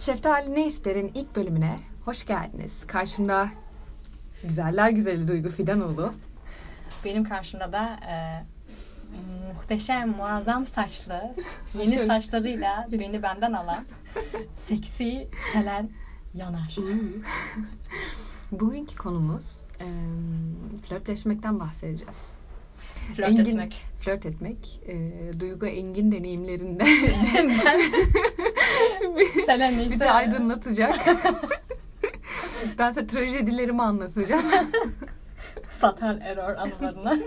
Şeftali Ne İster'in ilk bölümüne hoş geldiniz. Karşımda güzeller güzeli Duygu Fidanoğlu. Benim karşımda da e, muhteşem, muazzam saçlı, yeni saçlarıyla beni benden alan seksi Selen Yanar. Bugünkü konumuz e, flörtleşmekten bahsedeceğiz. Flört Engin- etmek. Flört etmek. E, Duygu Engin deneyimlerinden Selen neyse. bizi aydınlatacak. ben size trajedilerimi anlatacağım. Fatal error anılarına.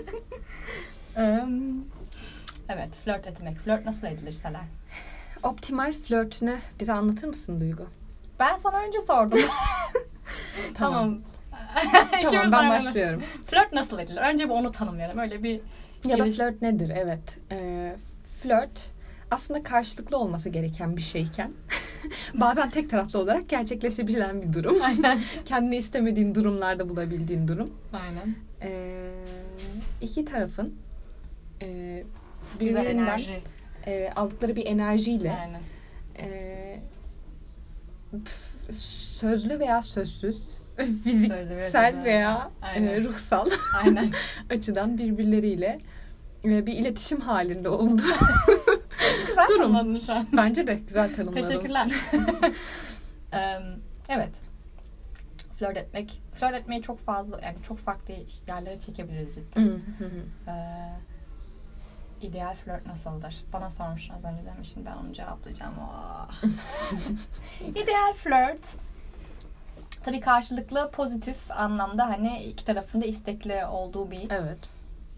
Evet, flört etmek. Flört nasıl edilir Selen? Optimal flörtünü bize anlatır mısın Duygu? Ben sana önce sordum. Tamam. tamam. Ben başlıyorum. Flört nasıl edilir? Önce bir onu tanımlayalım. Öyle bir Ya da flört nedir? Evet. Ee, flört aslında karşılıklı olması gereken bir şeyken bazen tek taraflı olarak gerçekleşebilen bir durum. Aynen. Kendini istemediğin durumlarda bulabildiğin durum. Aynen. Ee, iki tarafın e, birbirinden e, aldıkları bir enerjiyle Aynen. e, sözlü veya sözsüz fiziksel veya Aynen. e, ruhsal Aynen. açıdan birbirleriyle e, bir iletişim halinde oldu. Güzel Durum. tanımladın şu an. Bence de güzel tanımladım. Teşekkürler. Evet. Flört etmek. Flört etmeyi çok fazla yani çok farklı yerlere çekebiliriz cidden. Ee, ideal flört nasıldır? Bana sormuşsun az önce demişim ben onu cevaplayacağım. İdeal flört tabii karşılıklı pozitif anlamda hani iki tarafında istekli olduğu bir Evet.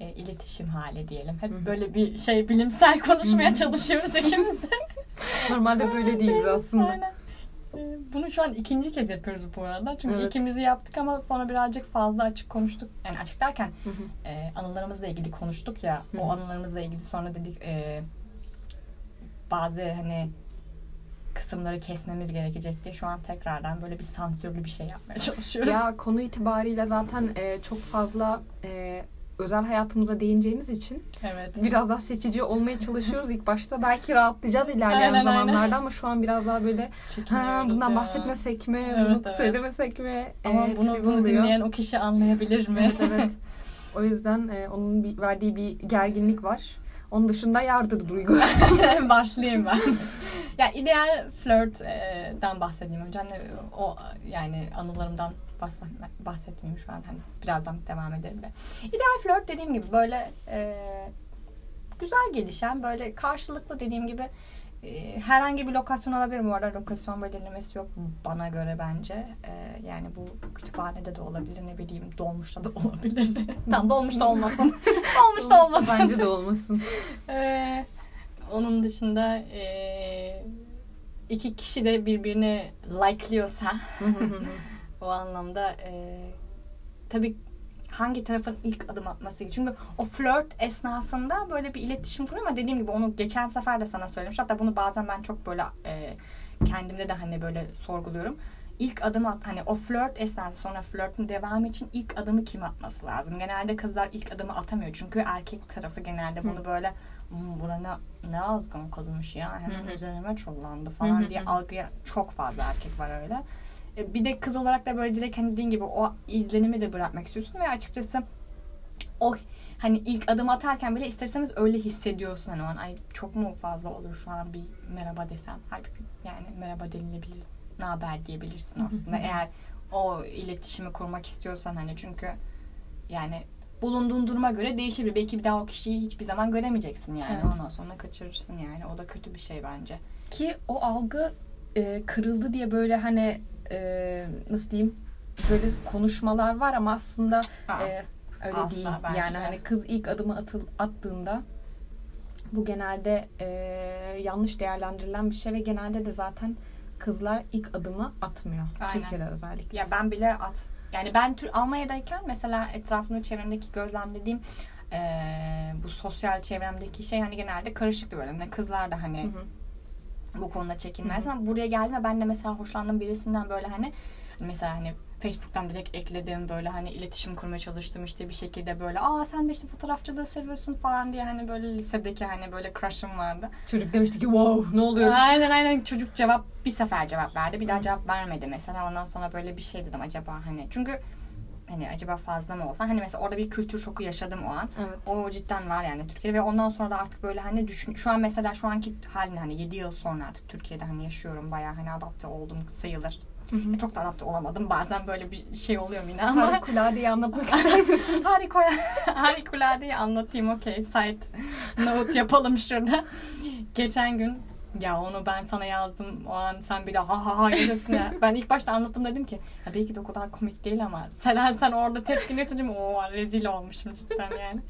E, iletişim hali diyelim. Hep böyle bir şey bilimsel konuşmaya çalışıyoruz ikimiz de. Normalde böyle değiliz aslında. Aynen. Ee, Bunu şu an ikinci kez yapıyoruz bu arada. Çünkü Evet. ikimizi yaptık ama sonra birazcık fazla açık konuştuk. Yani açık derken Hı hı. e, anılarımızla ilgili konuştuk ya. Hı. O anılarımızla ilgili sonra dedik e, bazı hani kısımları kesmemiz gerekecek diye şu an tekrardan böyle bir sansürlü bir şey yapmaya çalışıyoruz. Ya konu itibariyle zaten e, çok fazla e, özel hayatımıza değineceğimiz için evet. biraz daha seçici olmaya çalışıyoruz ilk başta. Belki rahatlayacağız ilerleyen Aynen, zamanlarda aynen. ama şu an biraz daha böyle ha, bundan ya. bahsetmesek mi, Evet, bunu evet. söylemesek mi? Ama e, bunu, bunu oluyor. dinleyen o kişi anlayabilir mi? Evet evet. O yüzden e, onun bir, verdiği bir gerginlik var. Onun dışında yardır duygu. Başlayayım ben. ya ideal flörtten bahsedeyim önce. Hani o yani anılarımdan bahsetmeyeyim şu an. Hani birazdan devam ederim de. İdeal flört dediğim gibi böyle e, güzel gelişen böyle karşılıklı dediğim gibi e, herhangi bir lokasyon olabilir. Bu arada lokasyon belirlemesi yok bana göre bence. E, yani bu kütüphanede de olabilir ne bileyim dolmuşta da olabilir. Tam dolmuşta olmasın. dolmuşta olmasın. Bence de olmasın. Ee, onun dışında ee, iki kişi de birbirini likeliyorsa o anlamda ee, tabii hangi tarafın ilk adım atması. Çünkü o flört esnasında böyle bir iletişim kuruyor ama dediğim gibi onu geçen sefer de sana söylemiş. Hatta bunu bazen ben çok böyle ee, kendimde de hani böyle sorguluyorum. İlk adım at hani o flört esnası sonra flörtün devamı için ilk adımı kim atması lazım? Genelde kızlar ilk adımı atamıyor. Çünkü erkek tarafı genelde bunu böyle "Hmm, bura ne, ne azgın kızmış ya hemen üzerime çullandı falan hı diye algıya çok fazla erkek var öyle. E, Bir de kız olarak da böyle direkt hani dediğin gibi o izlenimi de bırakmak istiyorsun ve açıkçası o hani ilk adım atarken bile isterseniz öyle hissediyorsun hani o an ay çok mu fazla olur şu an bir merhaba desem halbuki yani merhaba denilebilir ne haber diyebilirsin aslında eğer o iletişimi kurmak istiyorsan hani çünkü yani bulunduğun duruma göre değişebilir. Belki bir daha o kişiyi hiçbir zaman göremeyeceksin yani. Evet. Ondan sonra kaçırırsın yani. O da kötü bir şey bence. Ki o algı e, kırıldı diye böyle hani e, nasıl diyeyim böyle konuşmalar var ama aslında Ha, e, öyle asla değil. Yani de. hani kız ilk adımı atıl, attığında bu genelde e, yanlış değerlendirilen bir şey ve genelde de zaten kızlar ilk adımı atmıyor. Aynen. Türkiye'de özellikle. Ya ben bile at. Yani ben Almanya'dayken mesela etrafımda çevremdeki gözlemlediğim eee, bu sosyal çevremdeki şey hani genelde karışıktı böyle. Ne kızlar da hani Hı hı. Bu konuda çekinmez ama buraya geldiğimde ben de mesela hoşlandığım birisinden böyle hani mesela hani Facebook'tan direkt ekledim böyle hani iletişim kurmaya çalıştım işte bir şekilde böyle aa sen de işte fotoğrafçılığı seviyorsun falan diye hani böyle lisedeki hani böyle crush'ım vardı. Çocuk demişti ki wow ne oluyoruz? Aynen aynen çocuk cevap bir sefer cevap verdi bir daha cevap vermedi mesela ondan sonra böyle bir şey dedim acaba hani çünkü hani acaba fazla mı olsa hani mesela orada bir kültür şoku yaşadım o an. Evet. O cidden var yani Türkiye'de ve ondan sonra da artık böyle hani düşün şu an mesela şu anki haline hani 7 yıl sonra artık Türkiye'de hani yaşıyorum bayağı hani adapte oldum sayılır. Hı hı. Çok da adapte olamadım. Bazen böyle bir şey oluyor yine ama Harikuladeyi anlatmak ister misin? Harika, harikuladeyi anlatayım. Okey. Site note yapalım şurada. Geçen gün ya onu ben sana yazdım o an sen bir de ha ha ha yazıyorsun ya. Ben ilk başta anlattım dedim ki ya belki de o kadar komik değil ama sen sen orada tepkini yapınca o rezil olmuşum cidden yani.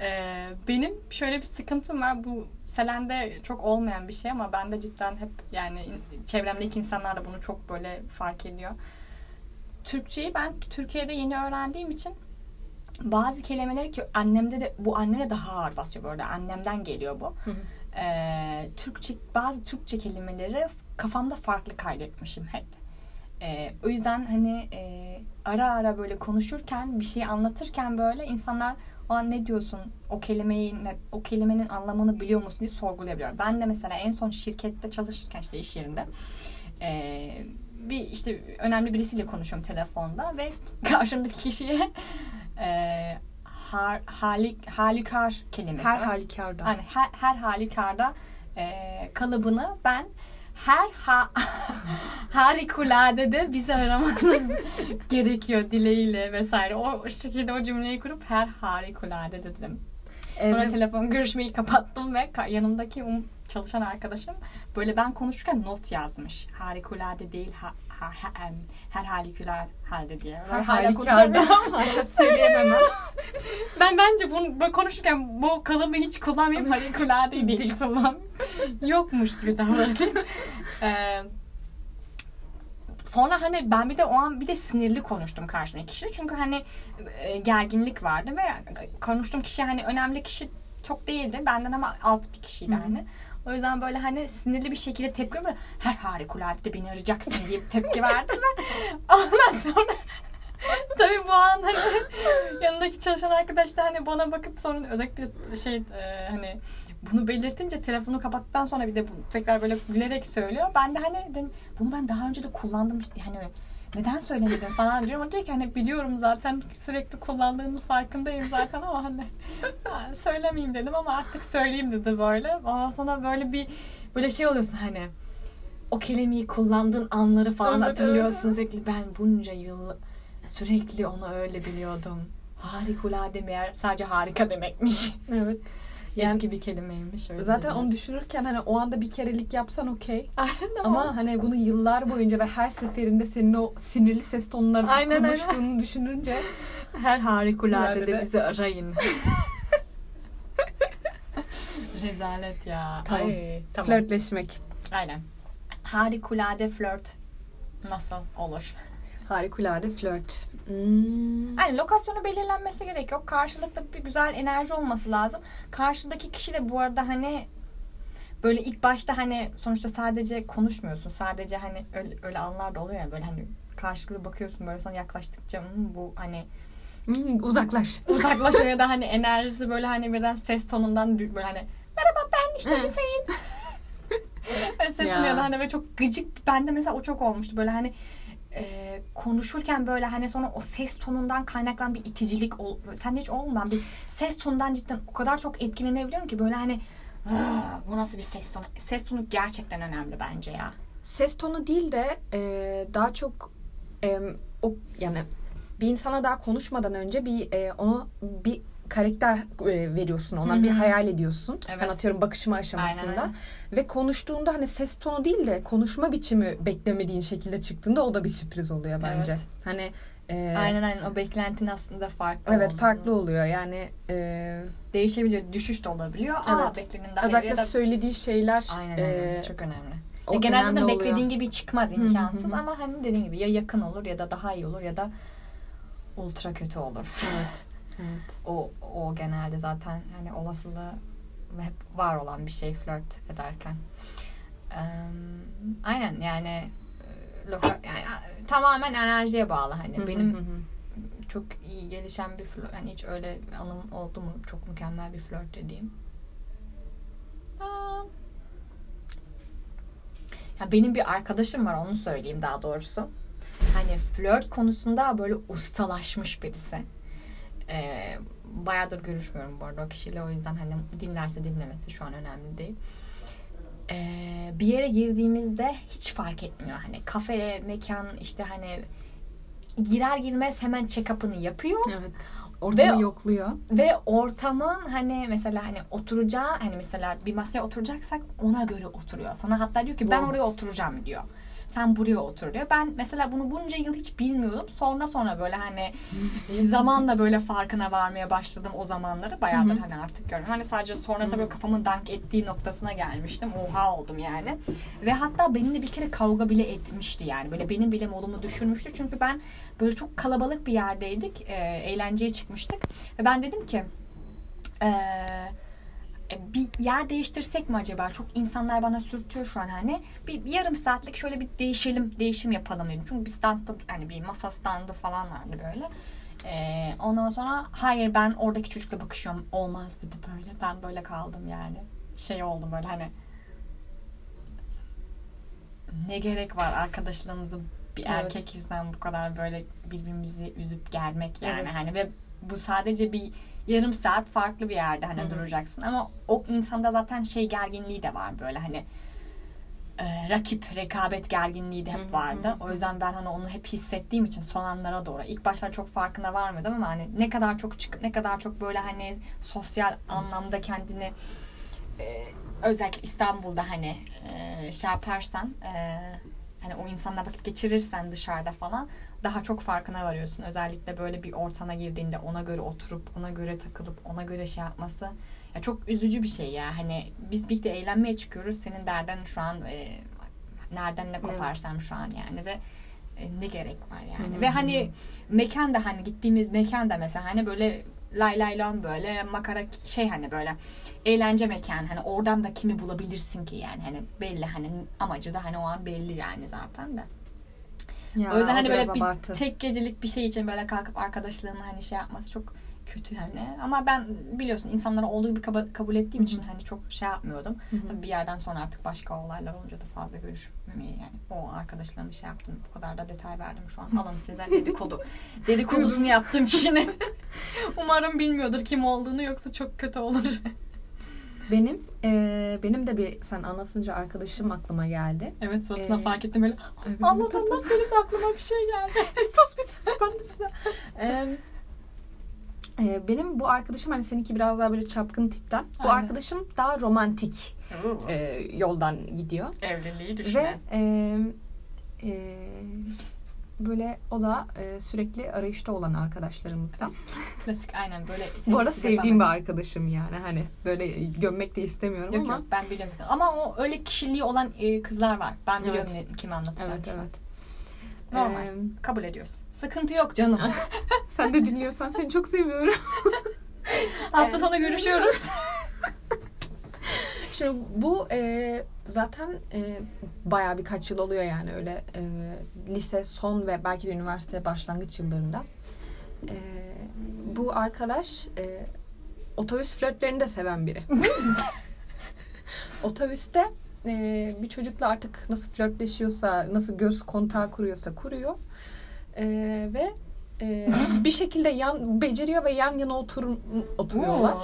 Ee, benim şöyle bir sıkıntım var. Bu Selen'de çok olmayan bir şey ama ben de cidden hep yani çevremdeki insanlar da bunu çok böyle fark ediyor. Türkçeyi ben Türkiye'de yeni öğrendiğim için bazı kelimeleri ki annemde de bu anneme daha ağır basıyor böyle annemden geliyor bu. Hı hı. Ee, Türkçe bazı Türkçe kelimeleri kafamda farklı kaydetmişim hep. Ee, o yüzden hani e, ara ara böyle konuşurken bir şey anlatırken böyle insanlar o an ne diyorsun o kelimeyi o kelimenin anlamını biliyor musun diye sorgulayabiliyor. Ben de mesela en son şirkette çalışırken işte iş yerinde e, bir işte önemli birisiyle konuşuyorum telefonda ve karşımdaki kişiye e, har, halik, halikar kelimesi. Her halükarda. Hani her, her halükarda e, kalıbını ben her ha, harikulade de bizi aramanız gerekiyor dileğiyle vesaire. O, şekilde o cümleyi kurup her harikulade dedim. Sonra Evet. telefon görüşmeyi kapattım ve yanımdaki um, çalışan arkadaşım böyle ben konuşurken not yazmış. Harikulade değil ha, ha, ha- em, her harikulade halde diye. Her halükarda. söyleyemem. Ben bence bunu böyle konuşurken bu kalıbı hiç kullanmayayım. Harikuladeyi de hiç kullanmayayım. Yokmuş gibi davranayım. Ee, sonra hani ben bir de o an bir de sinirli konuştum karşımdaki kişi. Çünkü hani e, gerginlik vardı ve konuştuğum kişi hani önemli kişi çok değildi. Benden ama alt bir kişiydi Hı hı. hani. O yüzden böyle hani sinirli bir şekilde tepki böyle her harikulade de beni arayacaksın diye tepki verdim ve ondan sonra tabii bu an hani yanındaki çalışan arkadaş da hani bana bakıp sonra özellikle şey e, hani bunu belirtince telefonu kapattıktan sonra bir de bu tekrar böyle gülerek söylüyor. Ben de hani dedim, bunu ben daha önce de kullandım. Yani neden söylemedin falan diyorum. O diyor ki hani biliyorum zaten sürekli kullandığının farkındayım zaten ama hani ha, söylemeyeyim dedim ama artık söyleyeyim dedi böyle. Ondan sonra böyle bir böyle şey oluyorsun hani o kelimeyi kullandığın anları falan Evet, hatırlıyorsun sürekli ben bunca yıl sürekli onu öyle biliyordum. Harikulade meğer sadece harika demekmiş. Evet. Yani Eski bir kelimeymiş. Öyle zaten onu düşünürken hani o anda bir kerelik yapsan okey. Aynen Ama hani bunu yıllar boyunca ve her seferinde senin o sinirli ses tonlarını Aynen, aynen. konuştuğunu düşününce her harikulade de Harikulade de. bizi arayın. Rezalet ya. Tamam. Ay, tamam. flörtleşmek. Aynen. Harikulade flört nasıl olur? Harikulade flört. Hmm. Yani lokasyonu belirlenmesi gerek yok. Karşılıklı bir güzel enerji olması lazım. Karşıdaki kişi de bu arada hani böyle ilk başta hani sonuçta sadece konuşmuyorsun. Sadece hani öyle, öyle anlar da oluyor ya böyle hani karşılıklı bakıyorsun böyle sonra yaklaştıkça "Hmm, bu hani Hmm, uzaklaş. uzaklaşıyor ya da hani enerjisi böyle hani birden ses tonundan böyle hani merhaba ben işte. Hüseyin. Böyle sesim Ya. ya da hani böyle çok gıcık bende mesela o çok olmuştu böyle hani e, konuşurken böyle hani sonra o ses tonundan kaynaklanan bir iticilik ol, sende hiç ben bir ses tonundan cidden o kadar çok etkilenebiliyorum ki böyle hani "Ah, bu nasıl bir ses tonu? Ses tonu gerçekten önemli bence ya. Ses tonu değil de e, daha çok e, o yani bir insana daha konuşmadan önce bir e, onu bir karakter e, veriyorsun ona Hı bir hayal ediyorsun. Evet. Ben atıyorum bakışma aşamasında. Aynen, aynen. Ve konuştuğunda hani ses tonu değil de konuşma biçimi beklemediğin şekilde çıktığında o da bir sürpriz oluyor bence. Evet. Hani e, aynen aynen o beklentin aslında farklı Evet olduğunu- farklı oluyor yani e, değişebiliyor düşüş de olabiliyor Aa, Evet. beklenenin daha özellikle da söylediği şeyler Aynen e, aynen. Çok önemli. o Ya genelde de oluyor. beklediğin gibi çıkmaz hı imkansız hı. ama hani dediğin gibi ya yakın olur ya da daha iyi olur ya da ultra kötü olur. Evet. Evet. O o genelde zaten hani olasılığı hep var olan bir şey flört ederken. Eee, aynen yani e, loka, yani tamamen enerjiye bağlı hani benim çok iyi gelişen bir flört yani hiç öyle anım oldu mu çok mükemmel bir flört dediğim Aa. ya benim bir arkadaşım var onu söyleyeyim daha doğrusu hani flört konusunda böyle ustalaşmış birisi ee, bayağıdır görüşmüyorum bu arada o kişiyle o yüzden hani dinlerse dinlemesi şu an önemli değil ee, bir yere girdiğimizde hiç fark etmiyor. Hani kafe, mekan işte hani girer girmez hemen check-up'ını yapıyor. Evet. Ortamı Ve- yokluyor. Ve ortamın hani mesela hani oturacağı hani mesela bir masaya oturacaksak ona göre oturuyor. Sana hatta diyor ki ben oraya oturacağım diyor. Sen buraya otur diyor. Ben mesela bunu bunca yıl hiç bilmiyordum. Sonra sonra böyle hani zamanla böyle farkına varmaya başladım o zamanları. Bayağıdır hani artık görüyorum. Hani sadece sonrasında böyle kafamın dank ettiği noktasına gelmiştim. Oha oldum yani. Ve hatta benimle bir kere kavga bile etmişti yani. Böyle benim bile modumu düşürmüştü. Çünkü ben böyle çok kalabalık bir yerdeydik. E, eğlenceye çıkmıştık. Ve ben dedim ki eee, bir yer değiştirsek mi acaba? Çok insanlar bana sürtüyor şu an hani. Bir, bir yarım saatlik şöyle bir değişelim, değişim yapalım dedim. Çünkü bir standta hani bir masa standı falan vardı böyle. Eee, ondan sonra hayır ben oradaki çocukla bakışıyorum. Olmaz dedi böyle. Ben böyle kaldım yani. Şey oldum böyle hani ne gerek var arkadaşlarımızı bir Evet. erkek yüzünden bu kadar böyle birbirimizi üzüp gelmek yani Evet. hani ve bu sadece bir yarım saat farklı bir yerde hani Hı hı. duracaksın ama o insanda zaten şey gerginliği de var böyle hani e, rakip rekabet gerginliği de hep vardı. hı hı. O yüzden ben hani onu hep hissettiğim için son anlara doğru ilk başlar çok farkına varmıyordum ama hani ne kadar çok çıkıp ne kadar çok böyle hani sosyal anlamda kendini e, özellikle İstanbul'da hani e, şey yaparsan e, hani o insanla vakit geçirirsen dışarıda falan daha çok farkına varıyorsun. Özellikle böyle bir ortama girdiğinde ona göre oturup ona göre takılıp ona göre şey yapması ya çok üzücü bir şey ya. Hani biz birlikte eğlenmeye çıkıyoruz. Senin derdin şu an e, nereden ne koparsam şu an yani ve e, ne gerek var yani. Hı Ve hani mekan da hani gittiğimiz mekan da mesela hani böyle lay lay lon böyle makara şey hani böyle eğlence mekan hani oradan da kimi bulabilirsin ki yani hani belli hani amacı da hani o an belli yani zaten de. Ya, o yüzden hani böyle bir abartı. tek gecelik bir şey için böyle kalkıp arkadaşlarımla hani şey yapması çok kötü yani. Ama ben biliyorsun insanlara olduğu gibi kaba- kabul ettiğim Hı hı. için hani çok şey yapmıyordum. Hı hı. Tabii bir yerden sonra artık başka olaylar olunca da fazla görüşmemeyi yani o arkadaşlarımla şey yaptım. Bu kadar da detay verdim şu an. Alın size dedikodu. Dedikodusunu yaptım kişinin. Umarım bilmiyordur kim olduğunu yoksa çok kötü olur. Benim e, benim de bir sen anlatınca arkadaşım aklıma geldi. evet suratına Ee, fark ettim böyle. Evet, Allah Allah benim de aklıma bir şey geldi. sus bir sus ben de. Ee, e, benim bu arkadaşım hani seninki biraz daha böyle çapkın tipten. Bu Aynen. arkadaşım daha romantik e, yoldan gidiyor. Evliliği Ve düşüne. e, e, böyle o da e, sürekli arayışta olan arkadaşlarımızdan. Klasik aynen böyle. Bu arada sevdiğim bir arkadaşım yani hani böyle gömmek de istemiyorum Yok ama. yok ben biliyorum zaten. Ama o öyle kişiliği olan e, kızlar var. Ben biliyorum Evet. ne, kimi anlatacağım Evet evet. Normal. Ee, Kabul ediyoruz. Sıkıntı yok canım. sen de dinliyorsan seni çok seviyorum. Hafta sonu görüşüyoruz. Şimdi bu e, zaten e, bayağı birkaç yıl oluyor yani öyle e, lise son ve belki de üniversite başlangıç yıllarında. E, bu arkadaş e, otobüs flörtlerini de seven biri. Otobüste e, bir çocukla artık nasıl flörtleşiyorsa, nasıl göz kontağı kuruyorsa kuruyor. E, ve e, bir şekilde yan beceriyor ve yan yana otur, oturuyorlar.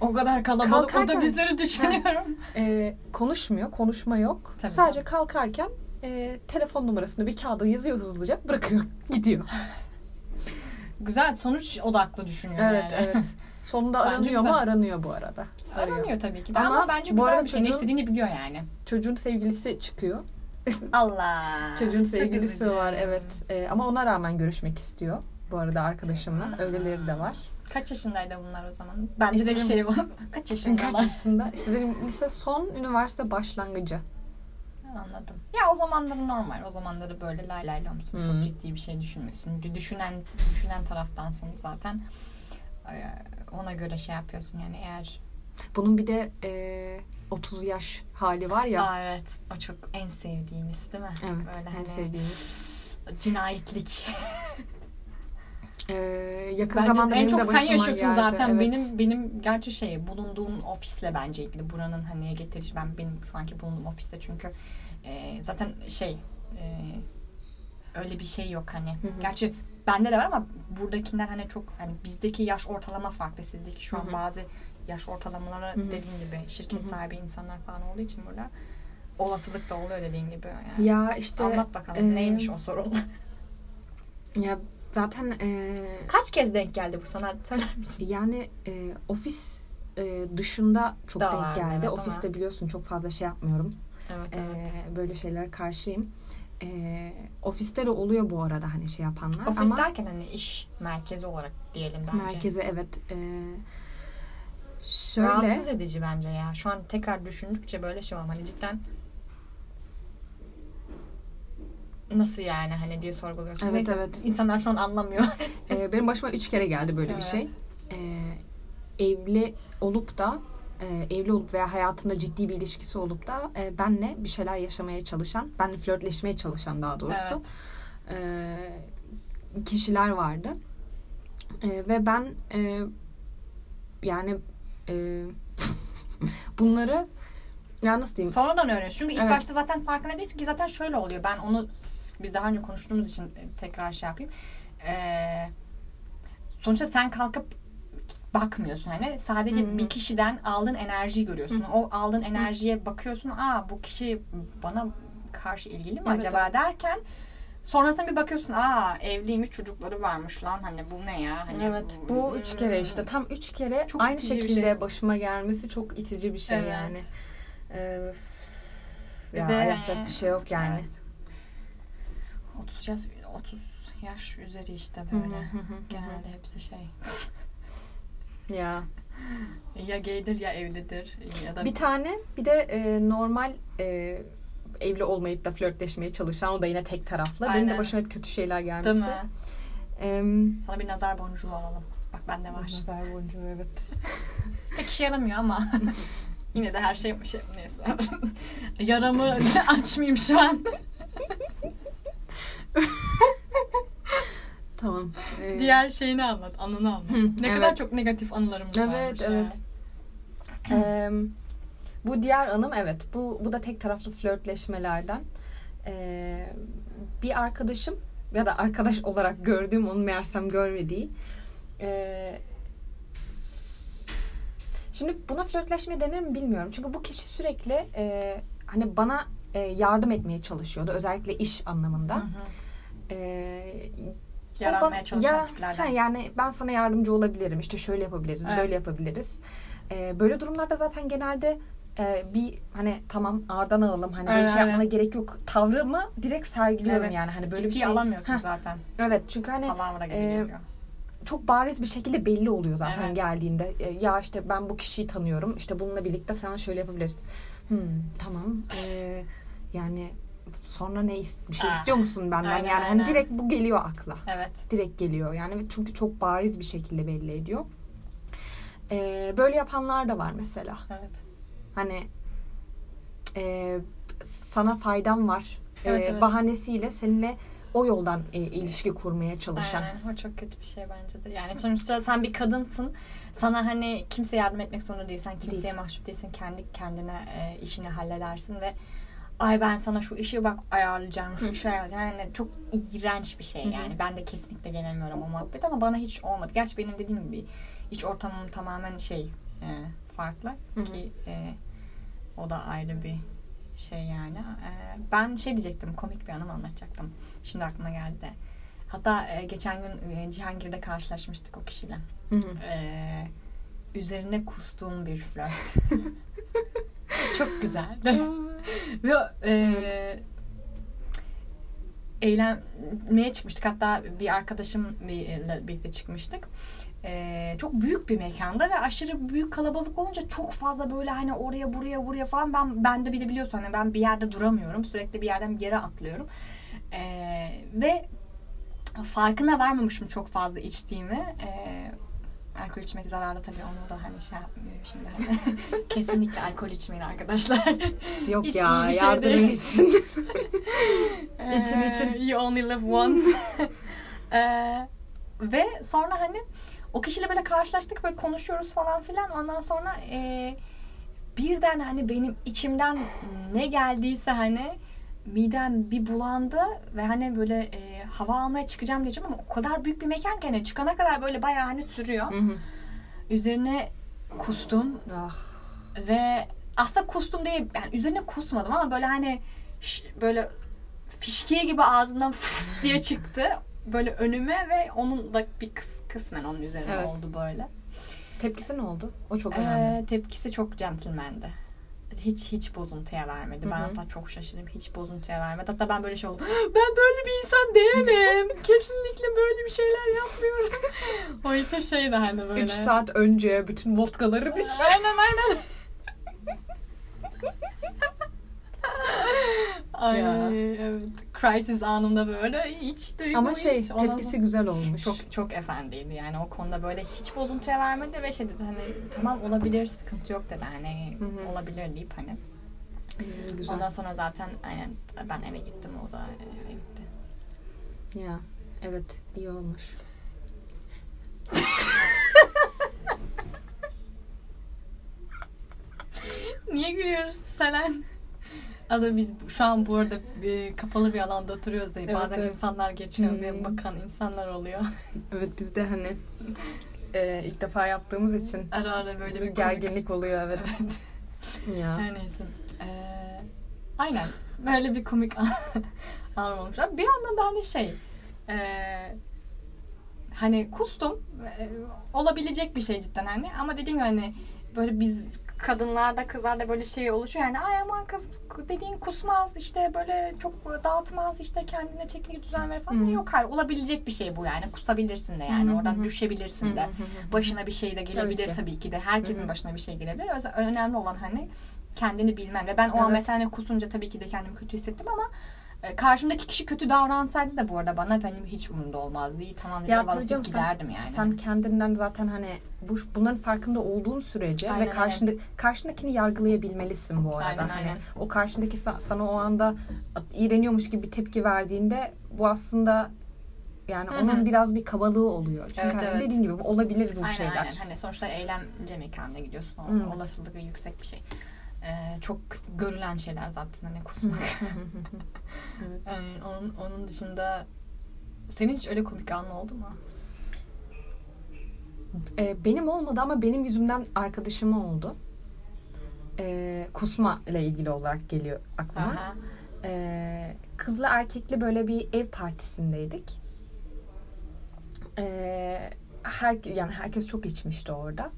O kadar kalabalık Kalkarken- otobüsleri düşünüyorum. E, konuşmuyor, konuşma yok. Tabii, Sadece tabii. kalkarken e, telefon numarasını bir kağıda yazıyor hızlıca, bırakıyor, gidiyor. Güzel sonuç odaklı düşünüyor Evet, yani. evet. Sonunda Bence aranıyor mu? güzel. Aranıyor bu arada. Arıyor. Aramıyor tabii ki de Ama ama, bence bu güzel arada bir şey. Ne istediğini biliyor yani. Çocuğun sevgilisi çıkıyor. Allah. Çocuğun sevgilisi var, evet. E, ama ona rağmen görüşmek istiyor. Bu arada arkadaşımla. Öyleleri de var. Kaç yaşındaydı bunlar o zaman? Bence de bir şey var. Kaç yaşındalar? Kaç yaşında? İşte dedim lise son, üniversite başlangıcı. Anladım. Ya o zamanları normal. O zamanları böyle lay lay lomsun. Çok ciddi bir şey düşünmüyorsun. Düşünen düşünen taraftansın zaten. Ee, Ona göre şey yapıyorsun yani eğer Bunun bir de e, 30 yaş hali var ya. Aa, evet. O çok en sevdiğimiz değil mi? Evet. Böyle en hani sevdiğimiz. Cinayetlik. Ee, yakın bence zamanda en çok de sen yaşıyorsun geldi. zaten. Evet. Benim benim gerçi şey bulunduğum ofisle bence ilgili. Buranın hani getirici ben benim şu anki bulunduğum ofiste çünkü e, zaten şey e, öyle bir şey yok hani. Hı hı. Gerçi bende de var ama buradakinden hani çok hani bizdeki yaş ortalama farklı. Sizdeki şu an hı hı. bazı yaş ortalamaları hı hı. dediğin gibi şirket hı hı. sahibi insanlar falan olduğu için burada olasılık da oluyor dediğin gibi. Yani. Ya işte anlat bakalım e, neymiş o sorun. Ya zaten e, kaç kez denk geldi bu sana söyler misin? Yani e, ofis e, dışında çok da denk var, geldi. Evet, Ofiste ama. biliyorsun çok fazla şey yapmıyorum. Evet, evet. E, böyle şeylere karşıyım. E, ofiste de oluyor bu arada hani şey yapanlar. Ofis ama, derken hani iş merkezi olarak diyelim bence. Merkezi evet. E, şöyle. Rahatsız edici bence ya. Şu an tekrar düşündükçe böyle şey var. Hani cidden nasıl yani hani diye sorguluyorsun. Evet Neyse, evet. İnsanlar şu an anlamıyor. ee, benim başıma üç kere geldi böyle evet. bir şey. Ee, evli olup da e, evli olup veya hayatında ciddi bir ilişkisi olup da e, benle bir şeyler yaşamaya çalışan, benle flörtleşmeye çalışan daha doğrusu evet. e, kişiler vardı. E, ve ben e, yani e, bunları ya nasıl diyeyim? Sonradan öğreniyorsun. Çünkü ilk evet. başta zaten farkında değilsin ki zaten şöyle oluyor. Ben onu biz daha önce konuştuğumuz için e, tekrar şey yapayım. Ee, sonuçta sen kalkıp bakmıyorsun hani sadece hmm. bir kişiden aldığın enerjiyi görüyorsun. Hmm. O aldığın enerjiye bakıyorsun. Aa bu kişi bana karşı ilgili mi evet, acaba evet. derken sonrasında bir bakıyorsun. Aa evliymiş çocukları varmış lan hani bu ne ya? Hani, evet bu üç kere işte tam üç kere çok aynı şekilde şey. başıma gelmesi çok itici bir şey evet. yani. Ee, ya Ve, yapacak bir şey yok yani. Evet. 30 yaş 30 yaş üzeri işte böyle. Genelde hepsi şey. ya ya gaydir ya evlidir ya da bir tane bir de e, normal e, evli olmayıp da flörtleşmeye çalışan o da yine tek taraflı. Aynen. Benim de başıma hep kötü şeyler gelmesi. Değil mi? Ee, Sana bir nazar boncuğu alalım. Bak bende var. Nazar boncuğu evet. Pek işe yaramıyor ama. Yine de her şey şey neyse. Yaramı açmayayım şu an. tamam. Ee... Diğer şeyini anlat, anını anlat. Hı, ne evet. kadar çok negatif anılarımız evet, varmış. Evet, evet. ee, bu diğer anım evet. Bu bu da tek taraflı flörtleşmelerden. Ee, bir arkadaşım ya da arkadaş olarak gördüğüm onu meğersem görmediği e, Şimdi buna flörtleşme denir mi bilmiyorum. Çünkü bu kişi sürekli e, hani bana e, yardım etmeye çalışıyordu. Özellikle iş anlamında. Hı hı. E, Yaranmaya çalışan ya, tiplerden. Ha, yani ben sana yardımcı olabilirim. İşte şöyle yapabiliriz, evet. böyle yapabiliriz. E, böyle durumlarda zaten genelde e, bir hani tamam ağırdan alalım hani böyle evet, şey yapmana evet. gerek yok tavrımı direkt sergiliyorum evet. yani hani böyle Ciddi bir şey alamıyorsun Heh. zaten. Evet çünkü hani e, çok bariz bir şekilde belli oluyor zaten evet. geldiğinde. E, ya işte ben bu kişiyi tanıyorum. İşte bununla birlikte sana şöyle yapabiliriz. Hmm, tamam. E, yani sonra ne bir şey istiyor musun benden? Aynen, yani hani direkt bu geliyor akla. Evet. Direkt geliyor. Yani çünkü çok bariz bir şekilde belli ediyor. E, böyle yapanlar da var mesela. Evet. Hani e, sana faydam var. Evet, e, evet. Bahanesiyle seninle o yoldan e, ilişki kurmaya çalışan. Aynen o çok kötü bir şey bence de. Yani sonuçta sen bir kadınsın. Sana hani kimse yardım etmek zorunda değil. Sen kimseye Değil. mahcup değilsin. Kendi kendine e, işini halledersin ve ay ben sana şu işi bak ayarlayacağım, şu işi ayarlayacağım. Yani çok iğrenç bir şey yani. Ben de kesinlikle gelemiyorum o muhabbet ama bana hiç olmadı. Gerçi benim dediğim gibi iç ortamım tamamen şey e, farklı ki e, o da ayrı bir şey yani. E, ben şey diyecektim, komik bir anımı anlatacaktım. Şimdi aklıma geldi. Hatta e, geçen gün e, Cihangir'de karşılaşmıştık o kişiyle. Hı hı. E, üzerine kustuğum bir flört. Çok güzeldi. Ve e, eğlenmeye çıkmıştık. Hatta bir arkadaşımla birlikte çıkmıştık e, çok büyük bir mekanda ve aşırı büyük kalabalık olunca çok fazla böyle hani oraya buraya buraya falan ben ben de bile biliyorsun hani ben bir yerde duramıyorum sürekli bir yerden bir yere atlıyorum e, ve farkına varmamışım çok fazla içtiğimi e, alkol içmek zararlı tabii onu da hani şey yapmıyorum şimdi. Hani. Kesinlikle alkol içmeyin arkadaşlar. Yok Hiç ya bir şey yardım değil. için. İçin için. You only live once. Ee, ve sonra hani o kişiyle böyle karşılaştık böyle konuşuyoruz falan filan. Ondan sonra e, birden hani benim içimden ne geldiyse hani midem bir bulandı ve hani böyle e, hava almaya çıkacağım diyeceğim ama o kadar büyük bir mekan ki hani çıkana kadar böyle bayağı hani sürüyor. Hı hı. Üzerine kustum ah. ve aslında kustum değil yani üzerine kusmadım ama böyle hani böyle fişkiye gibi ağzından diye çıktı böyle önüme ve onun da bir kıs, kısmen onun üzerine Evet. oldu böyle. Tepkisi ne oldu? O çok önemli. Ee, tepkisi çok centilmendi. Hiç hiç bozuntuya vermedi. Ben Hı hı. hatta çok şaşırdım. Hiç bozuntuya vermedi. Hatta ben böyle şey oldum. Ben böyle bir insan değilim. Kesinlikle böyle bir şeyler yapmıyorum. o ise şey de hani böyle. 3 saat önce bütün vodkaları dik. Aynen aynen. Ay Ya. evet. Crisis anında böyle hiç duygu Ama şey hiç. Tepkisi sonra- güzel olmuş. çok çok efendiydi yani o konuda böyle hiç bozuntuya vermedi ve şey dedi hani tamam olabilir sıkıntı yok dedi hani Hı hı. olabilir deyip hani güzel. ondan sonra zaten aynen ben eve gittim o da eve gitti. Ya evet iyi olmuş. Niye gülüyoruz Selen? Az önce biz şu an bu arada e, kapalı bir alanda oturuyoruz diye Evet, bazen evet. insanlar geçiyor Hmm. ve bakan insanlar oluyor. Evet biz de hani e, ilk defa yaptığımız için Ara ara böyle bir gerginlik oluyor evet. Evet. ya. Her neyse. Ee, aynen. Böyle bir komik an anım olmuş. Bir yandan da hani şey ee, hani kustum. Ee, olabilecek bir şey cidden hani. Ama dediğim gibi hani böyle biz kadınlarda kızlarda böyle şey oluşuyor yani ay aman kız dediğin kusmaz işte böyle çok dağıtmaz işte kendine çeki düzen verir falan. Hı. Yok hayır olabilecek bir şey bu yani kusabilirsin de yani hı oradan düşebilirsin de hı hı. başına bir şey de gelebilir Tabii tabii ki. ki, de. Herkesin hı. başına bir şey gelebilir. Öz- Önemli olan hani kendini bilmen ve ben o an Evet. mesela hani kusunca tabii ki de kendimi kötü hissettim ama e, karşımdaki kişi kötü davransaydı da bu arada bana benim hiç umurumda olmazdı. İyi tamam canım, sen- giderdim yani. Sen kendinden zaten hani bu bunların farkında olduğun sürece Aynen, ve karşında karşındakini yargılayabilmelisin bu arada. Aynen, hani aynen. o karşındaki sa- sana o anda iğreniyormuş gibi bir tepki verdiğinde bu aslında yani Hı hı. onun biraz bir kabalığı oluyor. Çünkü Evet, hani evet. dediğin gibi olabilir bu aynen, şeyler. aynen. Hani sonuçta eğlence mekanına gidiyorsun. O Evet. Olasılığı yüksek bir şey. Ee, çok görülen şeyler zaten hani kusmak. evet. Yani onun, onun dışında senin hiç öyle komik anın oldu mu? Ee, benim olmadı ama benim yüzümden arkadaşıma oldu. Ee, kusma ile ilgili olarak geliyor aklıma. Aha. Ee, kızlı erkekli böyle bir ev partisindeydik. Ee, her, yani herkes çok içmişti orada.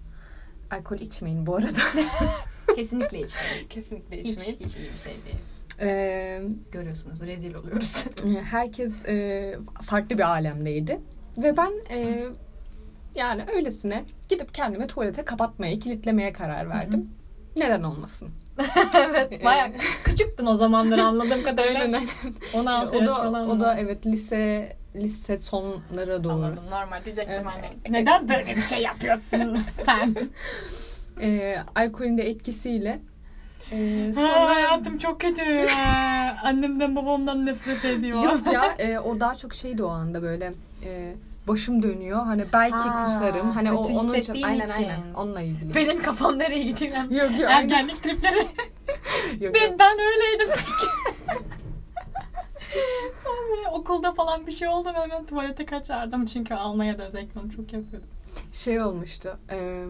Alkol içmeyin bu arada. Kesinlikle içmeyin. Kesinlikle Hiç, hiç iyi bir şey değil. Ee, Görüyorsunuz rezil oluyoruz. herkes e, farklı bir alemdeydi. Ve ben e, yani öylesine gidip kendimi tuvalete kapatmaya, kilitlemeye karar verdim. Neden olmasın? evet baya küçüktün o zamanlar anladığım kadarıyla. Aynen, aynen. 16 o da falan o mı? da evet lise lise sonlara doğru. Anladım normal diyecektim Evet. hani. Neden böyle bir şey yapıyorsun sen? Ee, alkolün de etkisiyle e, Sonra sonra hayatım çok kötü. Annemden babamdan nefret ediyor. yok ya e, o daha çok şeydi o anda böyle e, başım dönüyor hani belki Ha, kusarım hani o onun için aynen için. aynen onunla ilgili. Benim kafam nereye gidiyor? Yok yok. aynen. Ergenlik tripleri. Yok, ben, yok. ben öyleydim çünkü. Böyle okulda falan bir şey oldu hemen tuvalete kaçardım. Çünkü Almanya'da özellikle onu çok yapıyordum. Şey olmuştu. E,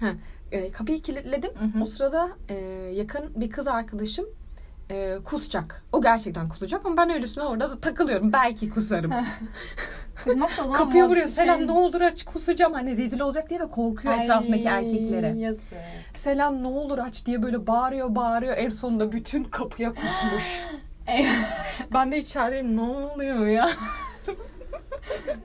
heh, e, kapıyı kilitledim. Hı hı. O sırada e, yakın bir kız arkadaşım e, kusacak. O gerçekten kusacak ama ben öylesine orada takılıyorum. Belki kusarım. Kapıyı vuruyor. şey- Selam ne olur aç kusacağım. Hani rezil olacak diye de korkuyor Ay, etrafındaki erkeklere. Yazık. Selam ne olur aç diye böyle bağırıyor bağırıyor. En sonunda bütün kapıya kusmuş. ben de içerideyim ne oluyor ya?